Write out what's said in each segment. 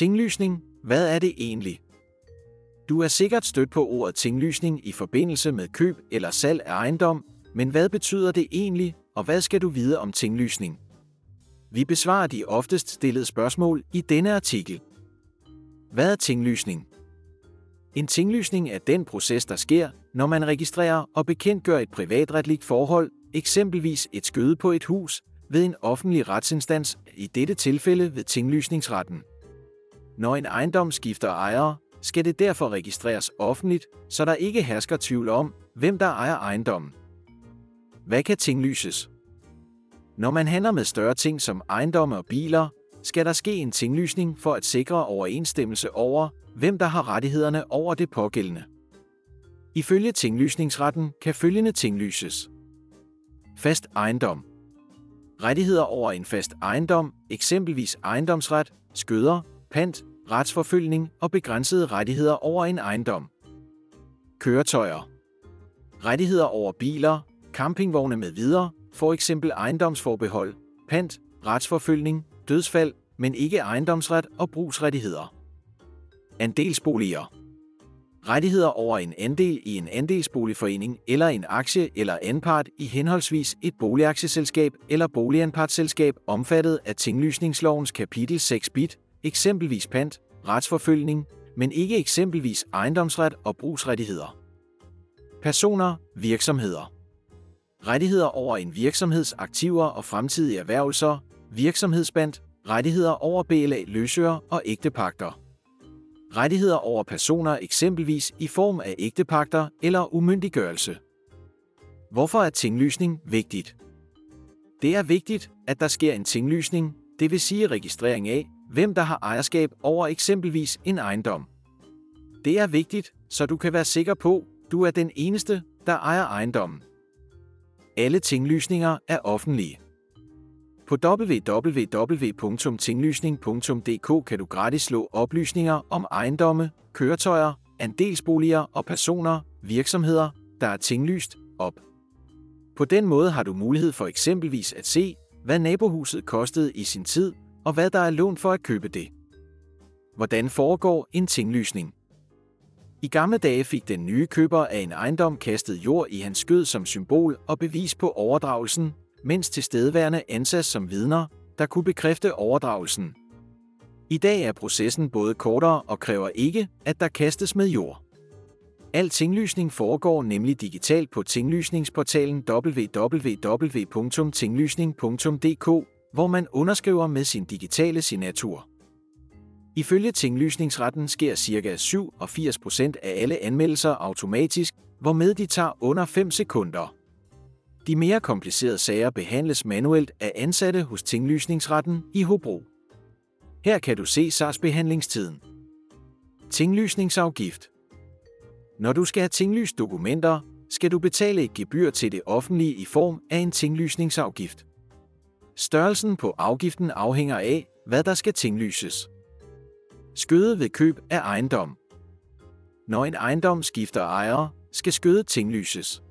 Tinglysning, hvad er det egentlig? Du er sikkert stødt på ordet tinglysning i forbindelse med køb eller salg af ejendom, men hvad betyder det egentlig, og hvad skal du vide om tinglysning? Vi besvarer de oftest stillede spørgsmål i denne artikel. Hvad er tinglysning? En tinglysning er den proces, der sker, når man registrerer og bekendtgør et privatretligt forhold, eksempelvis et skøde på et hus, ved en offentlig retsinstans, i dette tilfælde ved tinglysningsretten. Når en ejendom skifter ejere, skal det derfor registreres offentligt, så der ikke hersker tvivl om, hvem der ejer ejendommen. Hvad kan tinglyses? Når man handler med større ting som ejendomme og biler, skal der ske en tinglysning for at sikre overensstemmelse over, hvem der har rettighederne over det pågældende. Ifølge tinglysningsretten kan følgende tinglyses. Fast ejendom. Rettigheder over en fast ejendom, eksempelvis ejendomsret, skøder, pant, retsforfølgning og begrænsede rettigheder over en ejendom. Køretøjer. Rettigheder over biler, campingvogne med videre, for eksempel ejendomsforbehold, pant, retsforfølgning, dødsfald, men ikke ejendomsret og brugsrettigheder. Andelsboliger. Rettigheder over en andel i en andelsboligforening eller en aktie eller anpart i henholdsvis et boligaktieselskab eller boliganpartsselskab omfattet af tinglysningslovens kapitel 6 bit, eksempelvis pant, retsforfølgning, men ikke eksempelvis ejendomsret og brugsrettigheder. Personer, virksomheder. Rettigheder over en virksomheds aktiver og fremtidige erhvervelser, virksomhedsband, rettigheder over BLA løsører og ægtepagter. Rettigheder over personer eksempelvis i form af ægtepagter eller umyndiggørelse. Hvorfor er tinglysning vigtigt? Det er vigtigt, at der sker en tinglysning, det vil sige registrering af, hvem der har ejerskab over eksempelvis en ejendom. Det er vigtigt, så du kan være sikker på, du er den eneste, der ejer ejendommen. Alle tinglysninger er offentlige. På www.tinglysning.dk kan du gratis slå oplysninger om ejendomme, køretøjer, andelsboliger og personer, virksomheder, der er tinglyst, op. På den måde har du mulighed for eksempelvis at se, hvad nabohuset kostede i sin tid, og hvad der er lånt for at købe det. Hvordan foregår en tinglysning? I gamle dage fik den nye køber af en ejendom kastet jord i hans skød som symbol og bevis på overdragelsen, mens tilstedeværende ansas som vidner, der kunne bekræfte overdragelsen. I dag er processen både kortere og kræver ikke, at der kastes med jord. Al tinglysning foregår nemlig digitalt på tinglysningsportalen www.tinglysning.dk, hvor man underskriver med sin digitale signatur. Ifølge tinglysningsretten sker ca. 87% af alle anmeldelser automatisk, hvormed de tager under 5 sekunder. De mere komplicerede sager behandles manuelt af ansatte hos tinglysningsretten i Hobro. Her kan du se sagsbehandlingstiden. Tinglysningsafgift Når du skal have tinglyst dokumenter, skal du betale et gebyr til det offentlige i form af en tinglysningsafgift. Størrelsen på afgiften afhænger af, hvad der skal tinglyses. Skøde ved køb af ejendom. Når en ejendom skifter ejere, skal skødet tinglyses.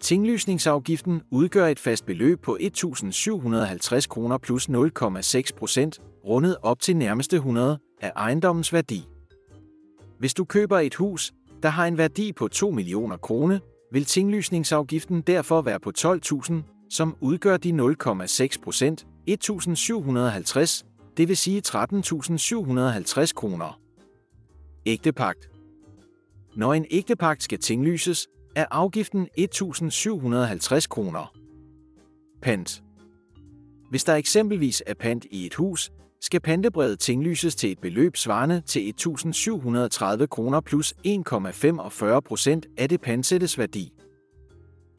Tinglysningsafgiften udgør et fast beløb på 1.750 kroner plus 0,6 procent, rundet op til nærmeste 100 af ejendommens værdi. Hvis du køber et hus, der har en værdi på 2 millioner kroner, vil tinglysningsafgiften derfor være på 12.000, som udgør de 0,6 procent, 1.750, det vil sige 13.750 kroner. Ægtepagt Når en ægtepagt skal tinglyses, er afgiften 1.750 kroner. Pant Hvis der eksempelvis er pant i et hus, skal pantebrevet tinglyses til et beløb svarende til 1.730 kroner plus 1,45 procent af det pansættes værdi.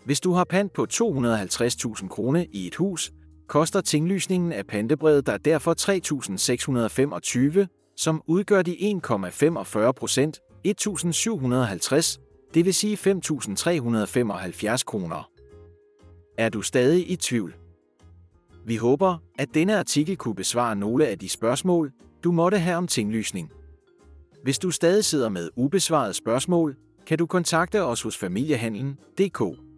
Hvis du har pant på 250.000 kroner i et hus, koster tinglysningen af pantebrevet dig derfor 3.625, som udgør de 1,45 procent, 1.750, det vil sige 5.375 kroner. Er du stadig i tvivl? Vi håber, at denne artikel kunne besvare nogle af de spørgsmål, du måtte have om tinglysning. Hvis du stadig sidder med ubesvarede spørgsmål, kan du kontakte os hos familiehandlen.dk.